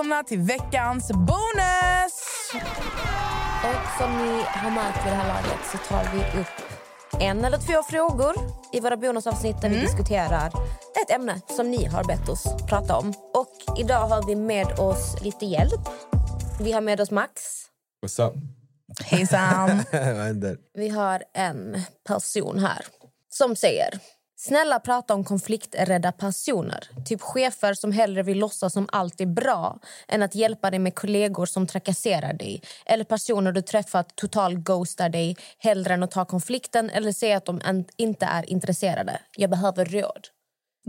Välkomna till veckans bonus! Och som ni har märkt vid det här laget så tar vi upp en eller två frågor i våra bonusavsnitt där vi diskuterar ett ämne som ni har bett oss prata om. Och idag har vi med oss lite hjälp. Vi har med oss Max. What's up? Hejsan! Vad händer? Vi har en person här som säger Snälla prata om konflikträdda personer. Typ chefer som hellre vill låtsas som allt är bra än att hjälpa dig med kollegor som trakasserar dig. Eller personer du träffat total ghostar dig hellre än att ta konflikten eller säga att de inte är intresserade. Jag behöver råd.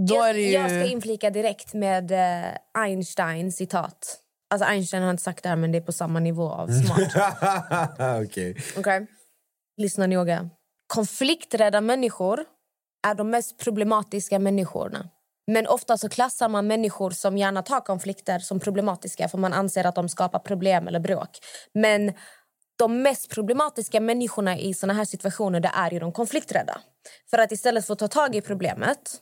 Då är det ju... Jag ska inflika direkt med eh, Einstein citat. Alltså Einstein har inte sagt det här men det är på samma nivå av smart. Okej. Okej? Lyssna noga. Konflikträdda människor är de mest problematiska människorna. Men ofta så klassar man människor som gärna tar konflikter som problematiska för man anser att de skapar problem eller bråk. Men de mest problematiska människorna i såna här situationer det är ju de konflikträdda. För att istället för att ta tag i problemet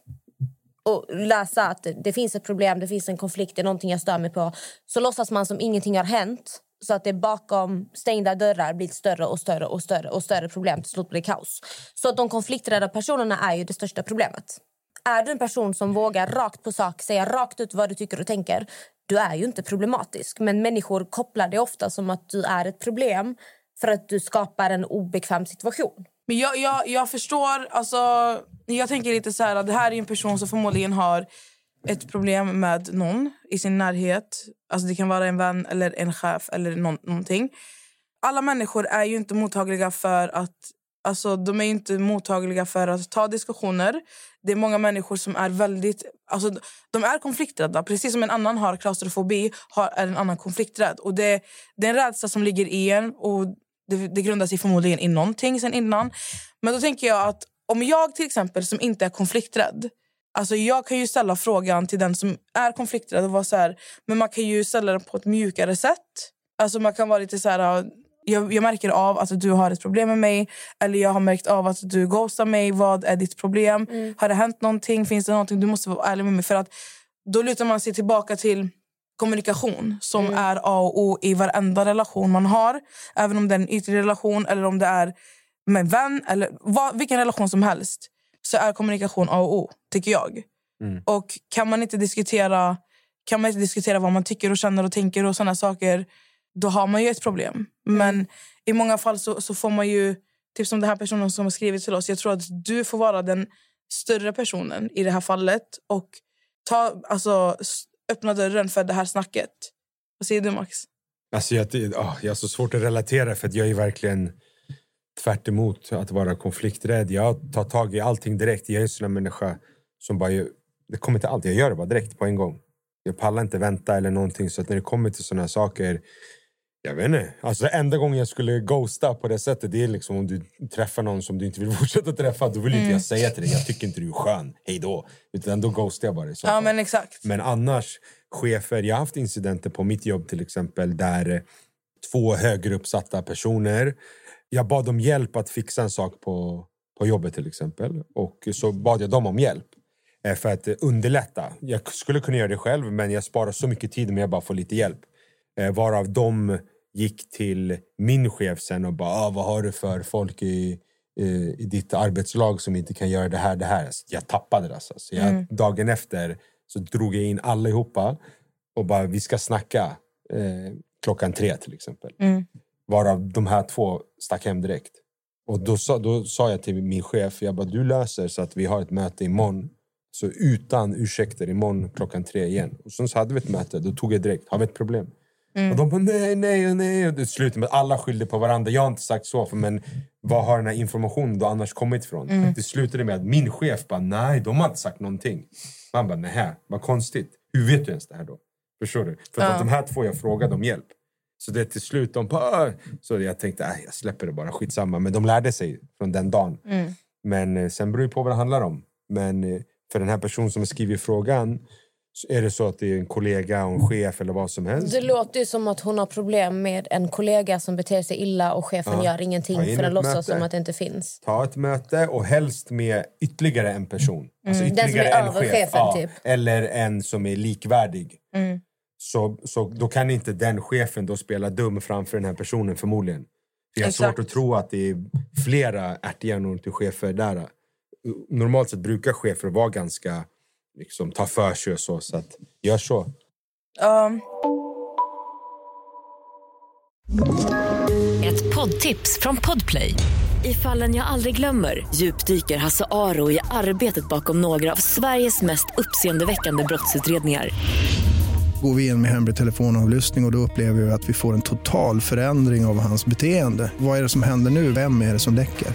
och läsa att det- finns ett problem, det finns en konflikt, det är någonting jag stör mig på så låtsas man som ingenting har hänt så att det bakom stängda dörrar blir ett större och större och större och större problem. Till slut blir kaos. Så att de konflikträdda personerna är ju det största problemet. Är du en person som vågar rakt på sak säga rakt ut vad du tycker och tänker du är ju inte problematisk. Men människor kopplar det ofta som att du är ett problem för att du skapar en obekväm situation. Men jag, jag, jag förstår, alltså, jag tänker lite så här att det här är en person som förmodligen har ett problem med någon i sin närhet. Alltså det kan vara en vän eller en chef eller någon, någonting. Alla människor är ju inte mottagliga för att Alltså, de är inte mottagliga för att ta diskussioner. Det är många människor som är väldigt... Alltså, de är konflikträdda. Precis som en annan har klaustrofobi har, är en annan konflikträdd. Och det, det är en rädsla som ligger i en. Och det, det grundar sig förmodligen i någonting sen innan. Men då tänker jag att om jag till exempel som inte är konflikträdd Alltså jag kan ju ställa frågan till den som är konflikträdd och vara så här, men man kan ju ställa den på ett mjukare sätt. Alltså man kan vara lite så här, jag, jag märker av att du har ett problem med mig eller jag har märkt av att du ghostar mig. Vad är ditt problem? Har det hänt någonting? Finns det någonting? Du måste vara ärlig med mig. För att då lutar man sig tillbaka till kommunikation som är A och O i varenda relation man har. Även om det är en ytlig relation eller om det är med en vän eller vad, vilken relation som helst så är kommunikation A och O, tycker jag. Och kan man inte diskutera kan man inte diskutera vad man tycker och känner och tänker och såna saker, då har man ju ett problem. Men i många fall så, så får man ju, typ som den här personen som har skrivit till oss, jag tror att du får vara den större personen i det här fallet och ta, alltså, öppna dörren för det här snacket. Vad säger du Max? Alltså jag, oh, jag har så svårt att relatera för att jag är verkligen tvärt emot att vara konflikträdd. Jag tar tag i allting direkt. Jag är en sån människa som bara... Det kommer till allt. Jag gör det bara direkt på en gång. Jag pallar inte vänta eller någonting. Så att när det kommer till såna här saker... Jag vet inte. Alltså enda gången jag skulle ghosta på det sättet det är liksom om du träffar någon som du inte vill fortsätta träffa. Då vill inte jag säga till dig jag tycker inte du är skön. Hej då. Utan då ghostar jag bara i så Ja men exakt. Men annars, chefer, jag har haft incidenter på mitt jobb till exempel där två högre uppsatta personer, jag bad dem hjälp att fixa en sak på, på jobbet till exempel. Och så bad jag dem om hjälp eh, för att underlätta. Jag skulle kunna göra det själv men jag sparar så mycket tid om jag bara får lite hjälp. Eh, Varav de gick till min chef sen och bara ah, “Vad har du för folk i, i ditt arbetslag som inte kan göra det här, det här?” alltså, Jag tappade det. Alltså. Så jag, Dagen efter så drog jag in allihopa och bara “Vi ska snacka eh, klockan tre” till exempel. Varav de här två stack hem direkt. Och då sa, då sa jag till min chef, jag bara, du löser så att vi har ett möte imorgon. Så utan ursäkter, imorgon klockan tre igen. Och sen så hade vi ett möte, då tog jag direkt, har vi ett problem? Och de bara nej, nej, nej. Och det slutade med att alla skyllde på varandra. Jag har inte sagt så, för men var har den här informationen då annars kommit ifrån? Det slutade med att min chef bara nej, de har inte sagt någonting. Man bara nej, vad konstigt. Hur vet du ens det här då? Förstår du? För att de här två jag frågade om hjälp. Så det till slut de bara... Så jag tänkte äh, jag släpper det bara, skitsamma. Men de lärde sig från den dagen. Men eh, sen beror det på vad det handlar om. Men eh, för den här personen som har skrivit frågan är det så att det är en kollega och en chef eller vad som helst. Det låter ju som att hon har problem med en kollega som beter sig illa och chefen Ja. gör ingenting in för den låtsas som att det inte finns. Ta ett möte och helst med ytterligare en person. Alltså Mm, den som ytterligare är över chef. chefen, ja, typ. Eller en som är likvärdig. Mm. Så, så då kan inte den chefen då spela dum framför den här personen förmodligen. För jag har Exakt. svårt att tro att det är flera ärthjärnor till chefer där. Normalt sett brukar chefer vara ganska liksom, ta för sig och så. Så att, gör så. Um, Ett poddtips från Podplay. I fallen jag aldrig glömmer djupdyker Hasse Aro i arbetet bakom några av Sveriges mest uppseendeväckande brottsutredningar. Går vi in med hemlig telefonavlyssning och, och då upplever vi att vi får en total förändring av hans beteende. Vad är det som händer nu? Vem är det som läcker?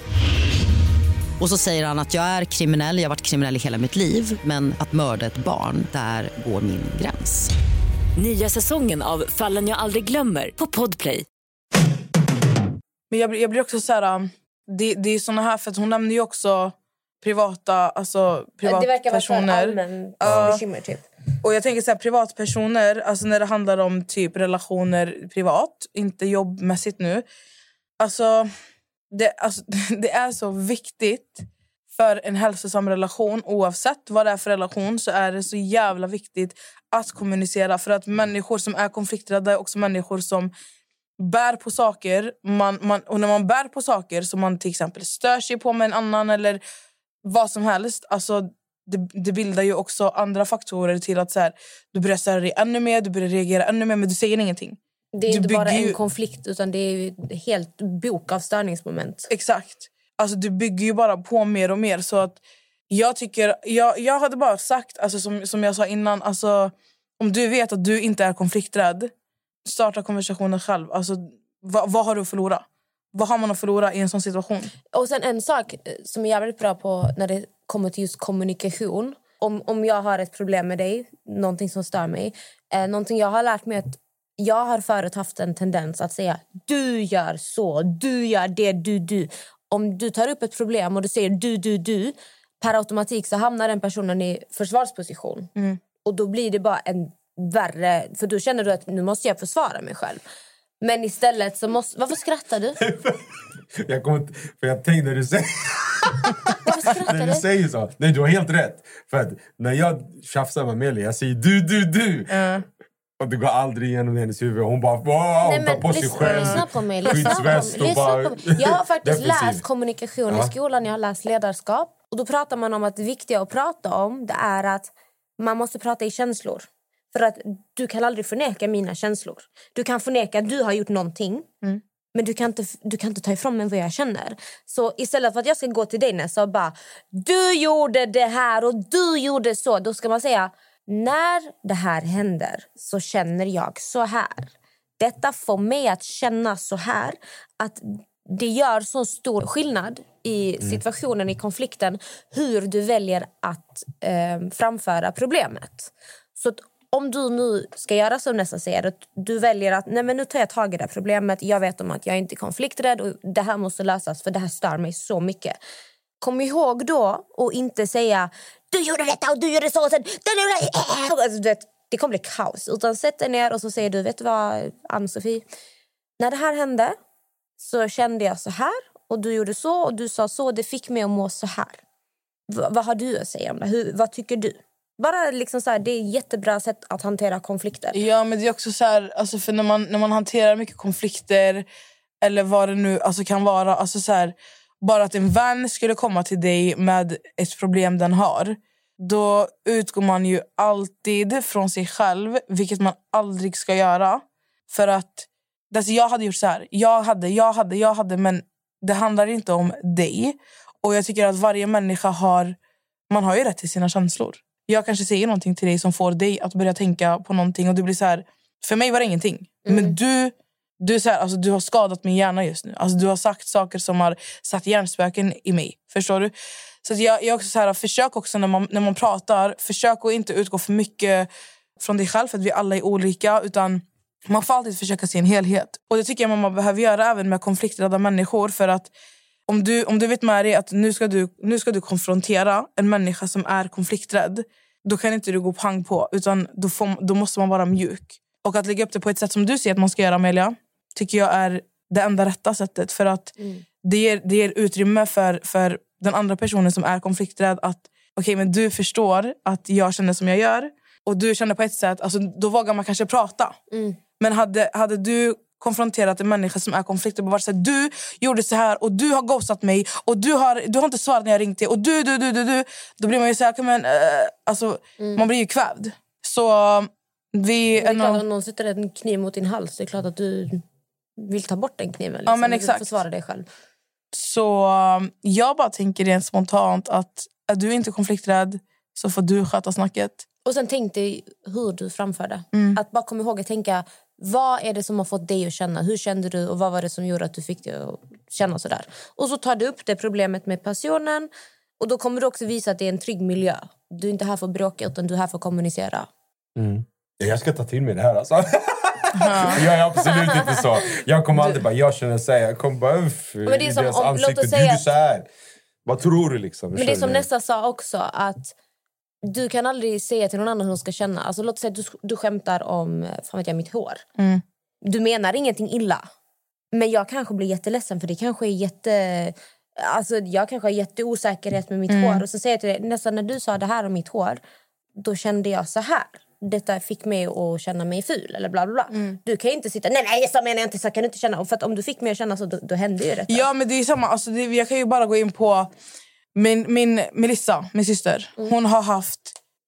Och så säger han att jag är kriminell, jag har varit kriminell i hela mitt liv men att mörda ett barn, där går min gräns. Nya säsongen av Fallen jag aldrig glömmer på Podplay. men jag, blir- jag blir också så här... um, Det, det är såna här... För att hon nämnde ju också privata, alltså Det verkar vara ett privatpersoner. allmänt bekymmer. Typ. Och jag tänker så här, privatpersoner, alltså när det handlar om typ relationer privat, inte jobbmässigt nu. Alltså det, alltså, det är så viktigt för en hälsosam relation, oavsett vad det är för relation, så är det så jävla viktigt att kommunicera. För att människor som är konflikträdda är också människor som bär på saker. Man, man, och när man bär på saker som man till exempel stör sig på med en annan eller vad som helst, alltså det, det bildar ju också andra faktorer till att så här, du börjar störa dig ännu mer, du börjar reagera ännu mer, men du säger ingenting. Det är Du inte bara en ju- konflikt utan det är ett helt bok av störningsmoment. Exakt. Alltså du bygger ju bara på mer och mer. Så att jag tycker, jag, jag hade bara sagt, alltså, som, som jag sa innan, alltså, om du vet att du inte är konflikträdd, starta konversationen själv. Alltså, vad, vad har du att förlora? Vad har man att förlora i en sån situation? Och sen en sak eh, som är jävligt bra på när det kommer till just kommunikation. Om, om jag har ett problem med dig, någonting som stör mig. Eh, någonting jag har lärt mig att jag har förut haft en tendens att säga du gör så, du gör det, du, du. Om du tar upp ett problem och du säger du, du, du per automatik så hamnar den personen i försvarsposition. Och då blir det bara en värre... För då känner du att nu måste jag försvara mig själv. Men istället så måste... Varför skrattar du? Jag kommer inte, för jag tänkte när du säger, när du? säger så. Nej, du har helt rätt. För när jag tjafsar med Amelia, jag säger du, du, du. Och det går aldrig igenom hennes huvud. Hon bara wow, Nej, hon tar men på sig själv. lyssna på mig. Skyddsväst och bara... Jag har faktiskt läst kommunikation i skolan. Jag har läst ledarskap. Och Då pratar man om att det viktiga att prata om det är att man måste prata i känslor. För att Du kan aldrig förneka mina känslor. Du kan förneka att du har gjort någonting. Men du kan, inte, du kan inte ta ifrån mig vad jag känner. Så istället för att jag ska gå till dig Nessa och bara du gjorde det här och du gjorde så. Då ska man säga när det här händer så känner jag så här. Detta får mig att känna så här. Att det gör så stor skillnad i situationen, i konflikten hur du väljer att eh, framföra problemet. Så om du nu ska göra som nästan säger, att du väljer att nej men nu tar jag tag i det här problemet. Jag vet om att jag inte är konflikträdd och det här måste lösas för det här stör mig så mycket. Kom ihåg då och inte säga du gjorde detta och du gjorde så och sen... Alltså, vet, det kommer bli kaos. Utan sätt dig ner och så säger du, vet du vad Ann-Sofie? När det här hände så kände jag så här och du gjorde så och du sa så. Det fick mig att må så här. V- vad har du att säga om det? Hur, vad tycker du? Bara liksom så här, det är ett jättebra sätt att hantera konflikter. Ja, men det är också så här, alltså för när man, när man hanterar mycket konflikter eller vad det nu alltså kan vara. Alltså så här, bara att en vän skulle komma till dig med ett problem den har. Då utgår man ju alltid från sig själv, vilket man aldrig ska göra. För att alltså jag hade gjort så här. Jag hade, jag hade, jag hade, men det handlar inte om dig. Och jag tycker att varje människa har, man har ju rätt till sina känslor. Jag kanske säger någonting till dig som får dig att börja tänka på någonting och du blir så här, för mig var det ingenting. Men du, du, är så här, alltså, du har skadat min hjärna just nu. Alltså, du har sagt saker som har satt hjärnspöken i mig. Förstår du? Så jag, jag också så här, försök också när man, när man pratar, försök att inte utgå för mycket från dig själv för att vi alla är olika. Utan man får alltid försöka se en helhet. Och det tycker jag man behöver göra även med konflikträdda människor. För att om du, om du vet med dig att nu ska, du, nu ska du konfrontera en människa som är konflikträdd, då kan inte du gå pang på. Utan då, får, då måste man vara mjuk. Och att lägga upp det på ett sätt som du ser att man ska göra, Amelia, tycker jag är det enda rätta sättet. För att det, ger, det ger utrymme för, för den andra personen som är konflikträdd att okej, men du förstår att jag känner som jag gör och du känner på ett sätt, alltså, då vågar man kanske prata. Men hade, hade du konfronterat en människa som är konflikträdd och varit så här, du gjorde så här och du har ghostat mig och du har, du har inte svarat när jag ringt dig och du, du, du, du, du. Då blir man ju så här, "Okej, men, eh, alltså, man blir ju kvävd. Så vi... Det är klart, om någon sätter en kniv mot din hals, det är klart att du vill ta bort den kniven. Liksom. Ja, men exakt. försvara dig själv. Så um, jag bara tänker rent spontant att är du inte konflikträdd så får du sköta snacket. Och sen tänk dig hur du framförde. Mm. Att bara komma ihåg att tänka, vad är det som har fått dig att känna? Hur kände du och vad var det som gjorde att du fick dig att känna sådär? Och så tar du upp det problemet med passionen och då kommer du också visa att det är en trygg miljö. Du är inte här för att bråka utan du är här för att kommunicera. Mm. Jag ska ta till mig det här alltså. jag är absolut inte så. Jag kommer aldrig bara, jag känner så här. Jag kommer bara, uff, Men det är i som deras om- låt oss ansikte. Du säga är att- så här. Vad tror du liksom? Men det är som? Nessa sa också, att du kan aldrig säga till någon annan hur hon ska känna. Alltså, låt säga att du, du skämtar om eh, fan vet jag, mitt hår. Mm. Du menar ingenting illa. Men jag kanske blir jätteledsen för det kanske är jätte... Alltså, jag kanske har jätteosäkerhet med mitt Mm. hår. Och så säger jag till dig, nästan när du sa det här om mitt hår, då kände jag så här. Detta fick mig att känna mig ful. Eller bla bla bla. Mm. Du kan inte sitta, nej nej så menar jag inte, så kan du inte känna. Och För om du fick mig att känna så, då, då hände ju detta. Ja, men det är samma. Alltså, det, jag kan ju bara gå in på min, min Melissa, min syster. Hon har haft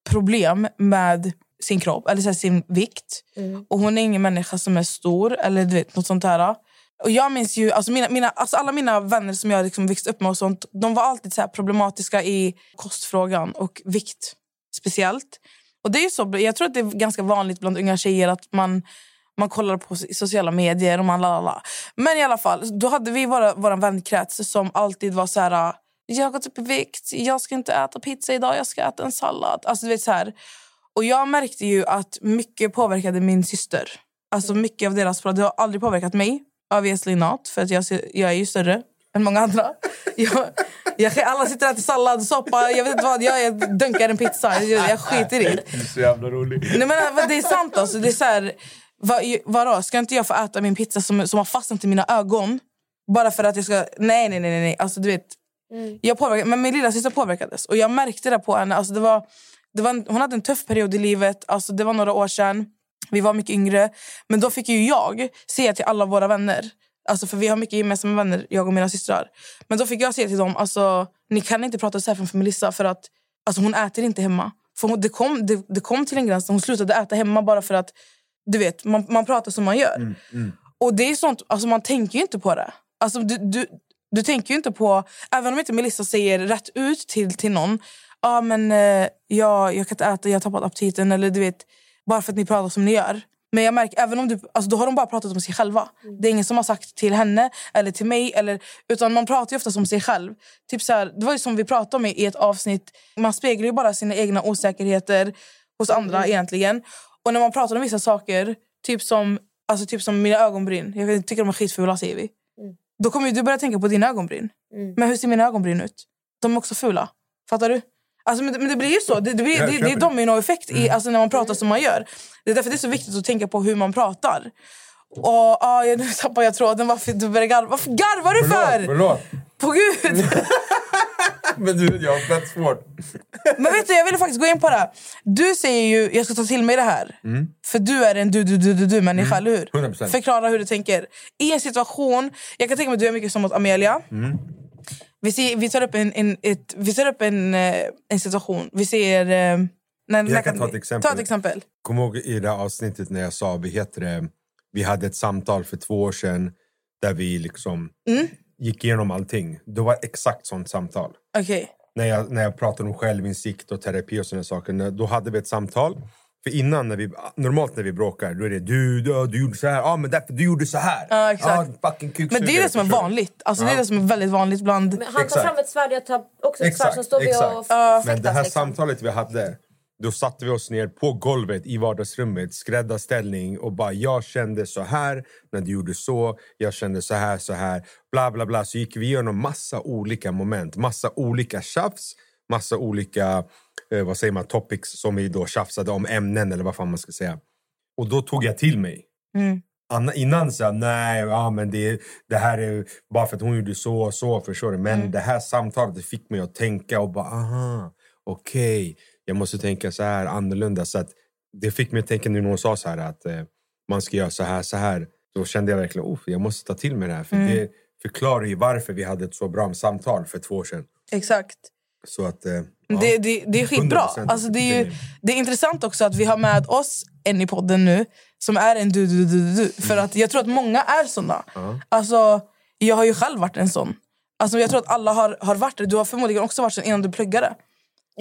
problem med sin kropp, eller så här, sin vikt. Och Hon är ingen människa som är stor eller du vet, något sånt här. Och jag minns ju, alltså mina, mina, alltså alla mina vänner som jag liksom växt upp med och sånt, de var alltid så här problematiska i kostfrågan och vikt speciellt. Och det är så, jag tror att det är ganska vanligt bland unga tjejer att man, man kollar på so- sociala medier och man lalala. Men i alla fall, då hade vi våra, vår vänkrets som alltid var så här... Jag har gått upp i vikt, jag ska inte äta pizza idag, jag ska äta en sallad. Alltså, du vet, så här. Och jag märkte ju att mycket påverkade min syster. Alltså mycket av deras Det har aldrig påverkat mig. Obviously not, för att jag, jag är ju större än många andra. Jag, jag, alla sitter och äter sallad, soppa, jag vet inte vad. Jag, jag dunkar en pizza, jag, jag skiter i det. Du är så jävla rolig. Nej, men det är sant. Alltså. Det är så här, vad, vadå? Ska inte jag få äta min pizza som, som har fastnat i mina ögon? Bara för att jag ska... Nej, nej, nej. nej. Alltså, du vet, jag påverkade, men min lilla syster påverkades. Och jag märkte det på henne. Alltså, det var, det var en, hon hade en tuff period i livet. Alltså, det var några år sedan. Vi var mycket yngre. Men då fick ju jag säga till alla våra vänner. Alltså, för vi har mycket gemensamma vänner, jag och mina systrar. Men då fick jag säga till dem, alltså, ni kan inte prata så här framför Melissa för att alltså, hon äter inte hemma. För hon, det, kom, det, det kom till en gräns hon slutade äta hemma bara för att du vet, man, man pratar som man gör. Och det är sånt, alltså man tänker ju inte på det. Alltså du, du, du tänker ju inte på, även om inte Melissa säger rätt ut till, till någon, ah, men eh, jag, jag kan inte äta, jag har tappat aptiten, eller du vet, bara för att ni pratar som ni gör. Men jag märker, även om du, alltså, då har de bara pratat om sig själva. Det är ingen som har sagt till henne eller till mig. Eller, utan man pratar ju ofta om sig själv. Typ så här, det var ju som vi pratade om i, ett avsnitt. Man speglar ju bara sina egna osäkerheter hos andra egentligen. Och när man pratar om vissa saker, typ som, alltså, typ som mina ögonbryn. Jag tycker de är skitfula säger vi. Då kommer du börja tänka på dina ögonbryn. Men hur ser mina ögonbryn ut? De är också fula. Fattar du? Alltså, men, men det blir ju så. Det, det, blir, det, det är dominoeffekt i, alltså, när man pratar som man gör. Det är därför det är så viktigt att tänka på hur man pratar. Och ah, jag, Nu tappar jag tråden. Varför, du börjar garva. Varför garvar du för? Förlåt. På gud! Men du, jag har fett svårt. Men vet du, jag ville faktiskt gå in på det. Du säger ju jag ska ta till mig det här. Mm. För du är en du, du, du, du, du människa, eller hur? 100%. Förklara hur du tänker. I en situation, jag kan tänka mig att du är mycket som mot Amelia. Mm. Vi, ser, vi tar upp en, en, ett, vi tar upp en, eh, en situation. Vi ser... eh, När, när Jag kan ta ett exempel. Ta ett exempel. Kom ihåg i det avsnittet när jag sa vi heter det, vi hade ett samtal för två år sedan där vi liksom Mm. Gick igenom allting. Det var exakt sånt samtal. Okej. När jag, när jag pratade om självinsikt och terapi och sådana saker. Då hade vi ett samtal. För innan, när vi, normalt när vi bråkar, då är det du, du, du gjorde så här, ah, men därför du gjorde så här. Ja, exakt. Ah, fucking Men det är det som är vanligt. Alltså, Det är Ja. det som är väldigt vanligt bland... Men han tar Exakt. fram ett svärd, jag tar också ett svärd. Så står vi och Men fäktas. det här liksom. samtalet vi hade, då satte vi oss ner på golvet i vardagsrummet, skräddarställning och bara jag kände så här när du gjorde så, jag kände så här, så här, bla bla bla. Så gick vi igenom massa olika moment, massa olika tjafs, massa olika eh, vad säger man, topics som vi då tjafsade om, ämnen eller vad fan man ska säga. Och då tog jag till mig. Mm. Anna, innan sa jag nej, ja, men det, det här är bara för att hon gjorde så och så. Förstår du? Men Mm. det här samtalet fick mig att tänka och bara aha, okej, jag måste tänka så här annorlunda. Så att det fick mig att tänka nu när hon sa så här att eh, man ska göra så här, så här. Då kände jag verkligen att jag måste ta till mig det här. För Mm. det förklarar ju varför vi hade ett så bra samtal för två år sedan. Exakt. Så att, eh, ja. Det, det, det är skitbra. 100% Alltså, det, är ju, det är intressant också att vi har med oss en i podden nu som är en du, du, du, du. För att jag tror att många är såna. Ja. Alltså, jag har ju själv varit en sån. Alltså, jag tror att alla har, har varit det. Du har förmodligen också varit sån innan du pluggade.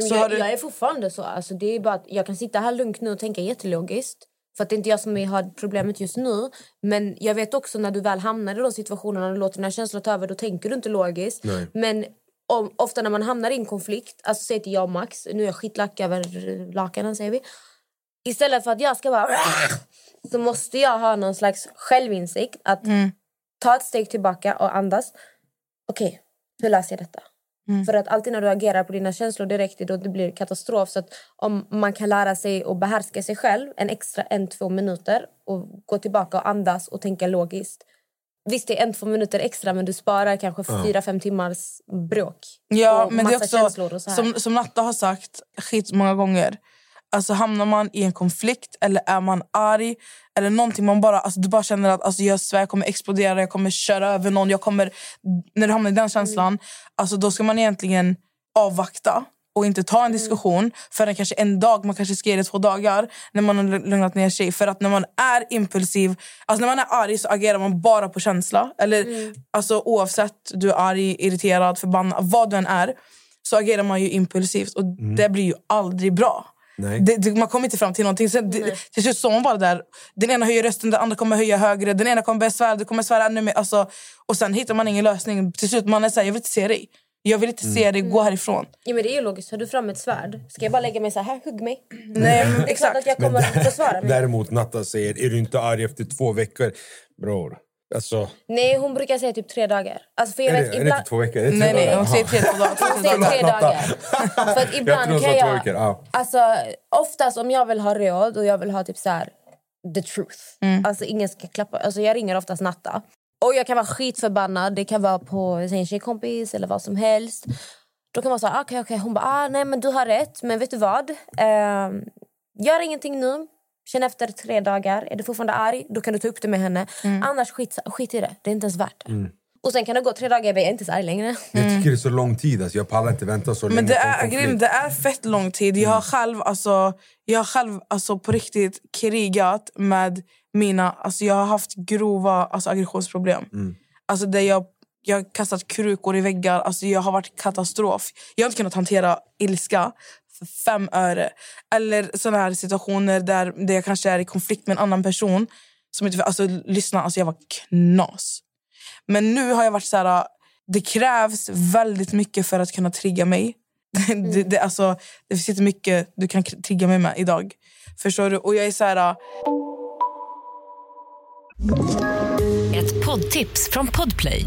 Så jag, du- jag är fortfarande så. Alltså, det är bara att jag kan sitta här lugnt nu och tänka jättelogiskt. För att det är inte jag som är- har problemet just nu. Men jag vet också när du väl hamnar i de situationerna och låter dina känslor ta över, då tänker du inte logiskt. Nej. Men om, ofta när man hamnar i en konflikt, alltså säg till jag och Max, nu är jag skitlack över lakanen säger vi. Istället för att jag ska bara så måste jag ha någon slags självinsikt att ta ett steg tillbaka och andas. Okej, hur löser jag detta? För att alltid när du agerar på dina känslor direkt då det blir katastrof. Så att om man kan lära sig att behärska sig själv en extra en, två minuter och gå tillbaka och andas och tänka logiskt. Visst, det är en, två minuter extra men du sparar kanske fyra, fem timmars bråk. Ja, och men det är massa känslor också, och så här. som, som Natta har sagt skit många gånger. Alltså hamnar man i en konflikt eller är man arg eller någonting man bara, alltså, du bara känner att alltså, jag svär, jag kommer explodera, jag kommer köra över någon. Jag kommer, när du hamnar i den känslan, Mm. alltså, då ska man egentligen avvakta och inte ta en Mm. diskussion förrän kanske en dag, man kanske ska ge det två dagar när man har lugnat ner sig. För att när man är impulsiv, alltså när man är arg så agerar man bara på känsla. Eller Mm. alltså oavsett du är arg, irriterad, förbannad, vad du än är så agerar man ju impulsivt och det blir ju aldrig bra. Nej. Det, det, man kommer inte fram till någonting. Sen, det, till slut står man bara där. Den ena höjer rösten, den andra kommer höja högre. Den ena kommer börja svära, du kommer svära ännu mer. Alltså, och sen hittar man ingen lösning. Till slut man är såhär, jag vill inte se dig. Jag vill inte Mm. se dig, gå härifrån. Ja, men det är ju logiskt. Har du fram ett svärd, ska jag bara lägga mig så här, hugg mig? Nej, det är klart att jag kommer att försvara mig. Däremot Natta säger, är du inte arg efter två veckor? Bror, alltså... Nej, hon brukar säga typ tre dagar. Alltså, för jag Är vet, det, är det ibland... inte två veckor? Det Nej, nej, hon säger tre dagar. Hon säger tre dagar. För att ibland jag tror kan hon sa två jag... veckor. Ja. Alltså, oftast om jag vill ha råd och jag vill ha typ så här, the truth. Alltså ingen ska klappa. Alltså jag ringer oftast Natta. Och jag kan vara skitförbannad. Det kan vara på en tjejkompis eller vad som helst. Då kan man säga, okej okej. Hon bara, ah, nej men du har rätt. Men vet du vad? Ehm, gör ingenting nu. Känn efter tre dagar. Är du fortfarande arg, då kan du ta upp det med henne. Annars skit, skit i det. Det är inte ens värt det. Mm. Och sen kan det gå tre dagar, jag är inte så arg längre. Jag tycker det är så lång tid. Alltså, jag pallar inte vänta så länge Men det är, det är fett lång tid. Jag har själv, alltså, jag har själv alltså, på riktigt krigat med mina... Alltså, jag har haft grova alltså, aggressionsproblem. Alltså, där jag, jag har kastat krukor i väggar. Alltså, jag har varit katastrof. Jag har inte kunnat hantera ilska för fem öre. Eller såna här situationer där, där jag kanske är i konflikt med en annan person. Som inte, alltså, lyssna, alltså, jag var knas. Men nu har jag varit så här... Det krävs väldigt mycket för att kunna trigga mig. Det, det, alltså, det finns inte mycket du kan trigga mig med idag. Förstår du? Och jag är så här... Ett poddtips från Podplay.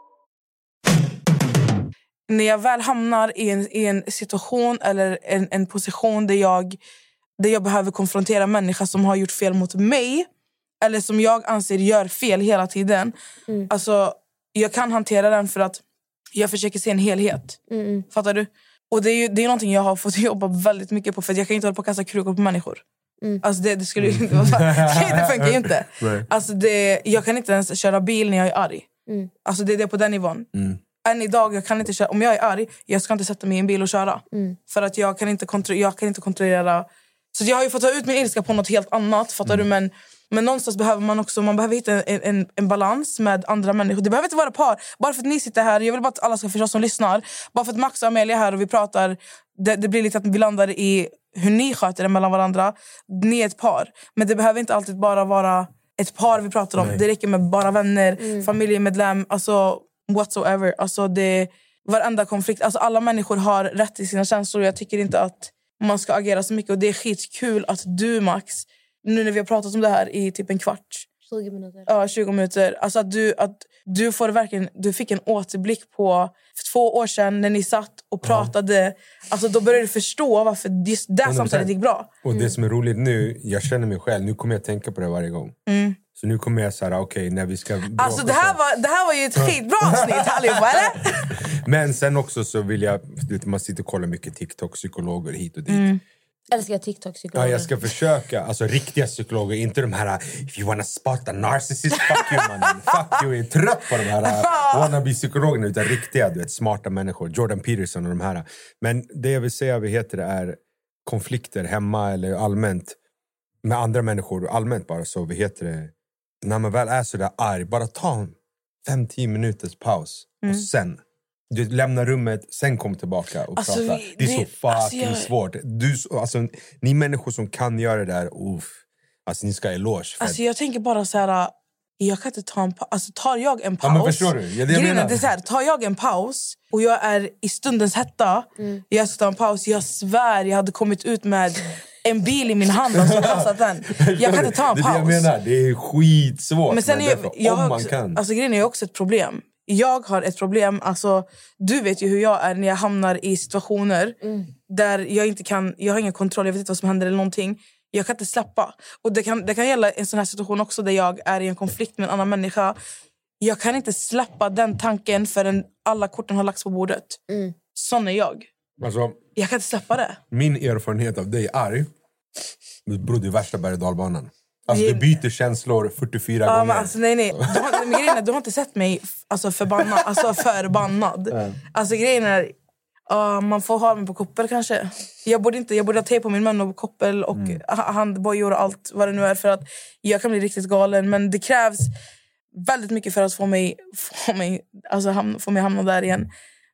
När jag väl hamnar i en, i en situation eller en, en position där jag, där jag behöver konfrontera en människa som har gjort fel mot mig eller som jag anser gör fel hela tiden. Alltså, jag kan hantera den för att jag försöker se en helhet. Mm. Fattar du? Och det är ju det är någonting jag har fått jobba väldigt mycket på. För att jag kan inte hålla på och kasta krukor på människor. Mm. Alltså det, det, skulle ju inte vara Det funkar ju inte. Alltså det, jag kan inte ens köra bil när jag är arg. Mm. Alltså det är det på den nivån. Mm. Än idag, jag kan inte köra, om jag är arg, jag ska inte sätta mig i en bil och köra. Mm. För att jag kan inte, kontro- jag kan inte kontrollera... Så jag har ju fått ta ut min ilska på något helt annat. Fattar Mm. du? Men, men någonstans behöver man också man behöver hitta en, en, en balans med andra människor. Det behöver inte vara par. Bara för att ni sitter här, jag vill bara att alla ska förstå som lyssnar. Bara för att Max och Amelia är här och vi pratar, det, det blir lite att vi landar i hur ni sköter det mellan varandra. Ni är ett par. Men det behöver inte alltid bara vara ett par vi pratar om. Nej. Det räcker med bara vänner, Mm. familjemedlem, alltså whatsoever. Alltså det, varenda konflikt. Alltså alla människor har rätt till sina känslor. Jag tycker inte att man ska agera så mycket. Och det är skitkul att du Max, nu när vi har pratat om det här i typ en kvart, 20 minuter. ja, 20 minuter. Alltså att du, att du, får verkligen, du fick en återblick på för två år sedan när ni satt och pratade. Alltså då började du förstå varför just det 100%. samtalet gick bra. Och det som är roligt nu, jag känner mig själv, nu kommer jag tänka på det varje gång. Mm. Så nu kommer jag säga, okej, när vi ska Alltså det här, så- var, det här var ju ett skitbra avsnitt allihopa, eller? Men sen också så vill jag, man sitter och kollar mycket TikTok, psykologer hit och dit. Mm. Älskar TikTok-psykologer. Ja, jag ska försöka. Alltså riktiga psykologer, inte de här If you wanna spot a narcissist, fuck you mannen. Fuck you, jag är trött på de här wannabe-psykologerna. Utan riktiga, du vet, smarta människor. Jordan Peterson och de här. Men det jag vill säga, vad heter det, är konflikter hemma eller allmänt med andra människor. Allmänt bara så, vad heter det, när man väl är så där arg, bara ta en fem, tio minuters paus. Mm. Och sen, du vet, lämna rummet, sen kom tillbaka och Alltså, prata. vi- det är det- så fucking alltså, jag- svårt. Du, alltså, ni människor som kan göra det där, uff, alltså, ni ska ha eloge. För Alltså jag tänker bara så här... Jag kan inte ta en paus. Alltså tar jag en Ja, paus... men förstår du? Ja, det jag menar. det är så här, tar jag en paus och jag är i stundens hetta, jag ska ta en paus, jag svär jag hade kommit ut med en bil i min hand och så kastat den. Jag kan inte ta en det är paus. det jag menar. Det är skitsvårt. Men sen är, därför, jag om man också, kan. Alltså grejen är också ett problem. Jag har ett problem. Alltså, du vet ju hur jag är när jag hamnar i situationer där jag inte kan, jag har ingen kontroll, jag vet inte vad som händer eller någonting. Jag kan inte släppa. Och det kan, det kan gälla en sån här situation också där jag är i en konflikt med en annan människa. Jag kan inte släppa den tanken förrän alla korten har lagts på bordet. Sån är jag. Alltså, Jag kan inte släppa det. min erfarenhet av dig arg, det berodde i värsta berg dalbanan. Alltså, Det- det byter känslor 44 Ja, gånger. alltså, nej, nej. Du har, men grejen är, du har inte sett mig alltså, förbannad, alltså, förbannad. Alltså, grejen är, ja, man får ha mig på koppel kanske. Jag borde, inte, jag borde ha tejp på min mun och koppel och ha- handbojor och allt vad det nu är. För att jag kan bli riktigt galen. Men det krävs väldigt mycket för att få mig, få mig, alltså, hamna, få mig hamna där igen.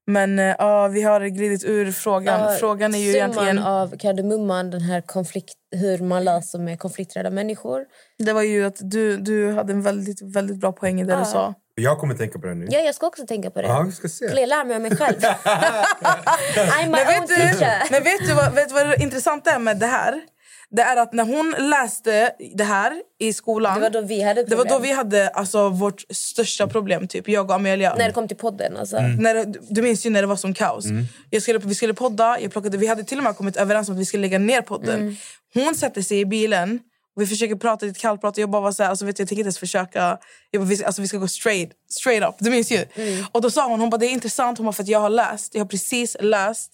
Men eh, ja, vi har glidit ur frågan. Ja, frågan är ju egentligen... av kardemumman, den här konflikt, hur man löser med konflikträdda människor. Det var ju att du, du hade en väldigt, väldigt bra poäng i det Ja. du sa. Jag kommer tänka på det nu. Ja, jag ska också tänka på det. Ja, vi ska se. Jag lära mig av mig själv? I'm my Men own vet, du, teacher. men vet du vad, vet du vad det intressanta är med det här? Det är att när hon läste det här i skolan... Det var då vi hade det var då vi hade alltså, vårt största problem, typ jag och Amelia. När det kom till podden. Alltså. När det, du minns ju när det var som kaos. Jag skulle, vi skulle podda, jag plockade, vi hade till och med kommit överens om att vi skulle lägga ner podden. Hon sätter sig i bilen och vi försöker prata lite kallprat och jag bara var så här, alltså, vet du, jag tänker inte ens försöka. Jag bara, vi, alltså, vi ska gå straight, straight up, du minns ju. Och då sa hon, hon bara, det är intressant hon bara, för att jag har läst, jag har precis läst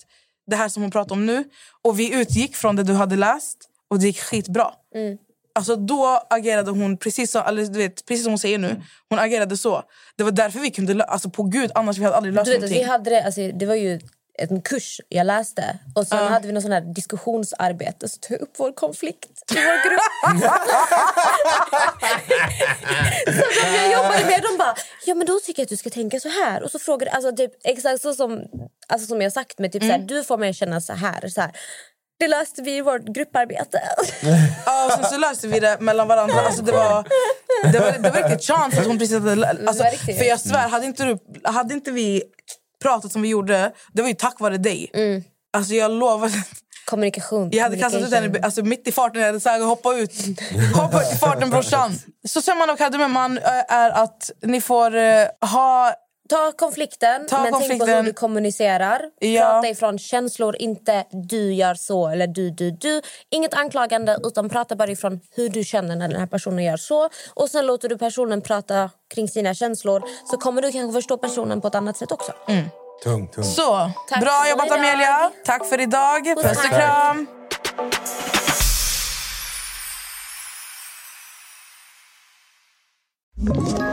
det här som hon pratar om nu. Och vi utgick från det du hade läst och det gick skitbra. Alltså då agerade hon precis som, eller, du vet, precis som hon säger nu. Hon agerade så. Det var därför vi kunde Alltså på gud, annars vi hade aldrig löst Du vet, att någonting. vi hade det, alltså, det var ju en kurs jag läste. Och sen hade vi någon sån här diskussionsarbete. Så tog jag upp vår konflikt i vår grupp. så de jag jobbade med, de bara ja men då tycker jag att du ska tänka så här. Och så frågade alltså typ exakt så som, alltså, som jag sagt med typ så här, du får mig att känna så här. Så här. Det löste vi i vårt grupparbete. Ja, och sen så löste vi det mellan varandra. Alltså det, var, det, var, det var riktigt chans att hon precis hade... Alltså, för jag svär, hade inte, du, hade inte vi pratat som vi gjorde, det var ju tack vare dig. Alltså jag lovar. Kommunikation. Jag hade kastat ut henne alltså, mitt i farten. Jag hade sagt hoppa ut. Hoppa ut i farten brorsan. Så summan av kardemumman är att ni får eh, ha ta konflikten, Ta men tänk på konflikten. hur du kommunicerar. Ja. Prata ifrån känslor, inte du gör så eller du, du, du. Inget anklagande, utan prata bara ifrån hur du känner när den här personen gör så. Och sen låter du personen prata kring sina känslor så kommer du kanske förstå personen på ett annat sätt också. Tung, tung. Så, Tack bra för jobbat idag. Amelia. Tack för idag. Puss, Puss och kram. Ett